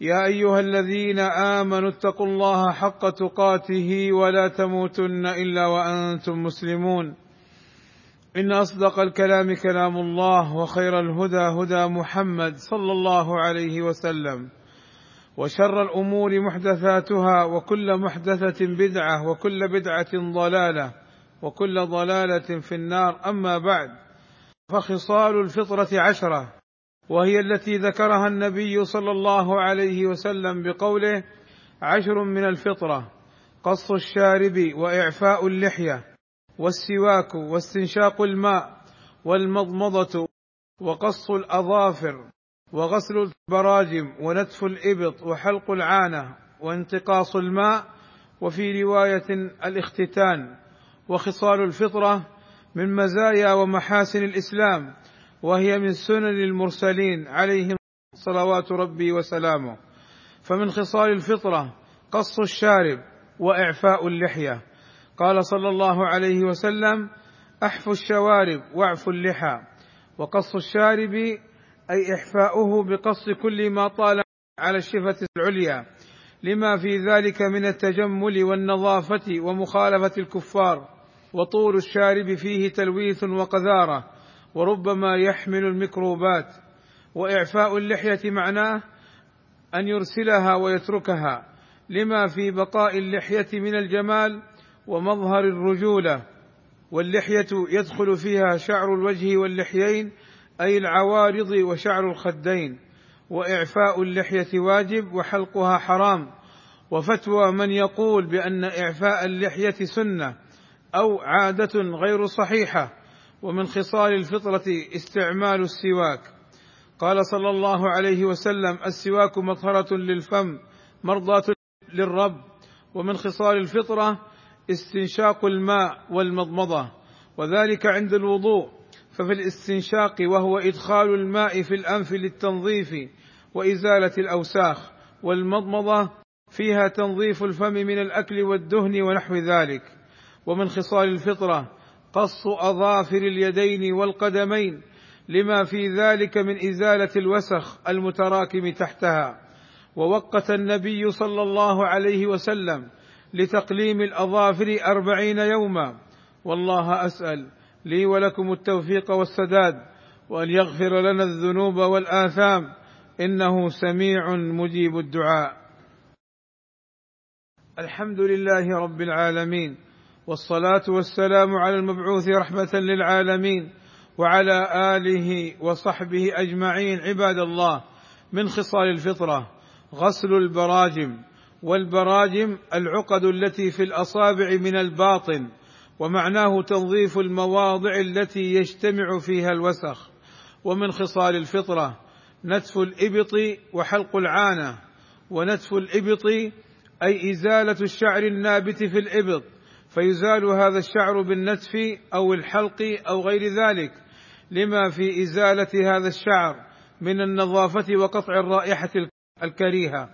يا أيها الذين آمنوا اتقوا الله حق تقاته ولا تموتن إلا وأنتم مسلمون. إن أصدق الكلام كلام الله وخير الهدى هدى محمد صلى الله عليه وسلم. وشر الأمور محدثاتها وكل محدثة بدعة وكل بدعة ضلالة وكل ضلالة في النار. أما بعد فخصال الفطرة عشرة. وهي التي ذكرها النبي صلى الله عليه وسلم بقوله عشر من الفطرة قص الشارب وإعفاء اللحية والسواك واستنشاق الماء والمضمضة وقص الأظافر وغسل البراجم ونتف الإبط وحلق العانة وانتقاص الماء وفي رواية الاختتان وخصال الفطرة من مزايا ومحاسن الإسلام. وهي من سنن المرسلين عليهم صلوات ربي وسلامه. فمن خصال الفطرة قص الشارب وإعفاء اللحية. قال صلى الله عليه وسلم احفوا الشوارب واعفوا اللحى. وقص الشارب أي إحفاؤه بقص كل ما طال على الشفة العليا. لما في ذلك من التجمل والنظافة ومخالفة الكفار. وطول الشارب فيه تلويث وقذارة. وربما يحمل الميكروبات. وإعفاء اللحية معناه أن يرسلها ويتركها. لما في بقاء اللحية من الجمال ومظهر الرجولة. واللحية يدخل فيها شعر الوجه واللحيين أي العوارض وشعر الخدين. وإعفاء اللحية واجب وحلقها حرام. وفتوى من يقول بأن إعفاء اللحية سنة أو عادة غير صحيحة. ومن خصال الفطرة استعمال السواك. قال صلى الله عليه وسلم السواك مطهرة للفم مرضاة للرب. ومن خصال الفطرة استنشاق الماء والمضمضة. وذلك عند الوضوء. ففي الاستنشاق وهو إدخال الماء في الأنف للتنظيف وإزالة الأوساخ. والمضمضة فيها تنظيف الفم من الأكل والدهن ونحو ذلك. ومن خصال الفطرة قص أظافر اليدين والقدمين لما في ذلك من إزالة الوسخ المتراكم تحتها. ووقت النبي صلى الله عليه وسلم لتقليم الأظافر أربعين يوما. والله أسأل لي ولكم التوفيق والسداد وأن يغفر لنا الذنوب والآثام. إنه سميع مجيب الدعاء. الحمد لله رب العالمين. والصلاة والسلام على المبعوث رحمة للعالمين وعلى آله وصحبه أجمعين عباد الله من خصال الفطرة غسل البراجم والبراجم العقد التي في الأصابع من الباطن ومعناه تنظيف المواضع التي يجتمع فيها الوسخ. ومن خصال الفطرة نتف الإبط وحلق العانة ونتف الإبط أي إزالة الشعر النابت في الإبط. فيزال هذا الشعر بالنتف أو الحلق أو غير ذلك لما في إزالة هذا الشعر من النظافة وقطع الرائحة الكريهة.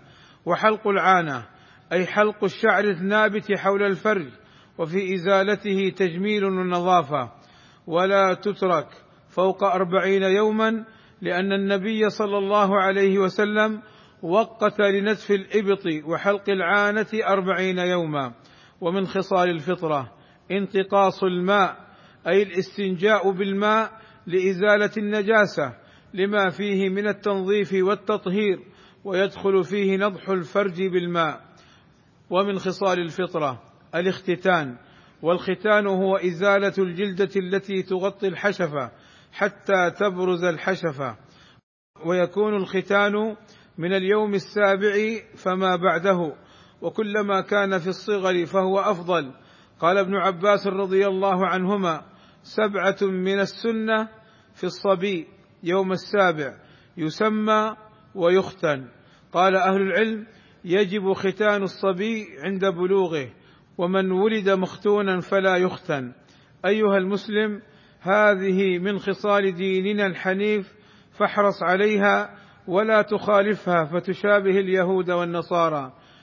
وحلق العانة أي حلق الشعر النابت حول الفرج وفي إزالته تجميل ونظافه ولا تترك فوق أربعين يوما لأن النبي صلى الله عليه وسلم وقت لنتف الإبط وحلق العانة أربعين يوما. ومن خصال الفطرة انتقاص الماء أي الاستنجاء بالماء لإزالة النجاسة لما فيه من التنظيف والتطهير ويدخل فيه نضح الفرج بالماء. ومن خصال الفطرة الاختتان والختان هو إزالة الجلدة التي تغطي الحشفة حتى تبرز الحشفة. ويكون الختان من اليوم السابع فما بعده. وكلما كان في الصغر فهو أفضل. قال ابن عباس رضي الله عنهما سبعة من السنة في الصبي يوم السابع يسمى ويختن. قال أهل العلم يجب ختان الصبي عند بلوغه ومن ولد مختونا فلا يختن. أيها المسلم هذه من خصال ديننا الحنيف فاحرص عليها ولا تخالفها فتشابه اليهود والنصارى.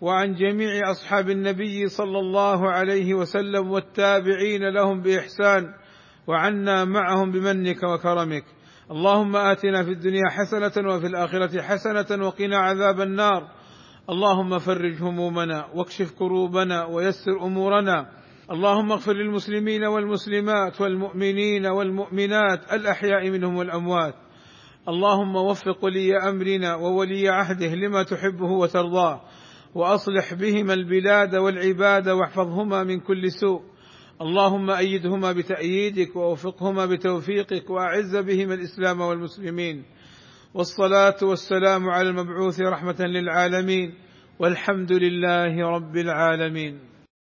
وعن جميع أصحاب النبي صلى الله عليه وسلم والتابعين لهم بإحسان وعنا معهم بمنك وكرمك. اللهم آتنا في الدنيا حسنة وفي الآخرة حسنة وقنا عذاب النار. اللهم فرج همومنا واكشف كروبنا ويسر أمورنا. اللهم اغفر للمسلمين والمسلمات والمؤمنين والمؤمنات الأحياء منهم والأموات. اللهم وفق ولي أمرنا وولي عهده لما تحبه وترضاه. وأصلح بهما البلاد والعباد واحفظهما من كل سوء. اللهم أيدهما بتأييدك ووفقهما بتوفيقك وأعز بهما الإسلام والمسلمين. والصلاة والسلام على المبعوث رحمة للعالمين. والحمد لله رب العالمين.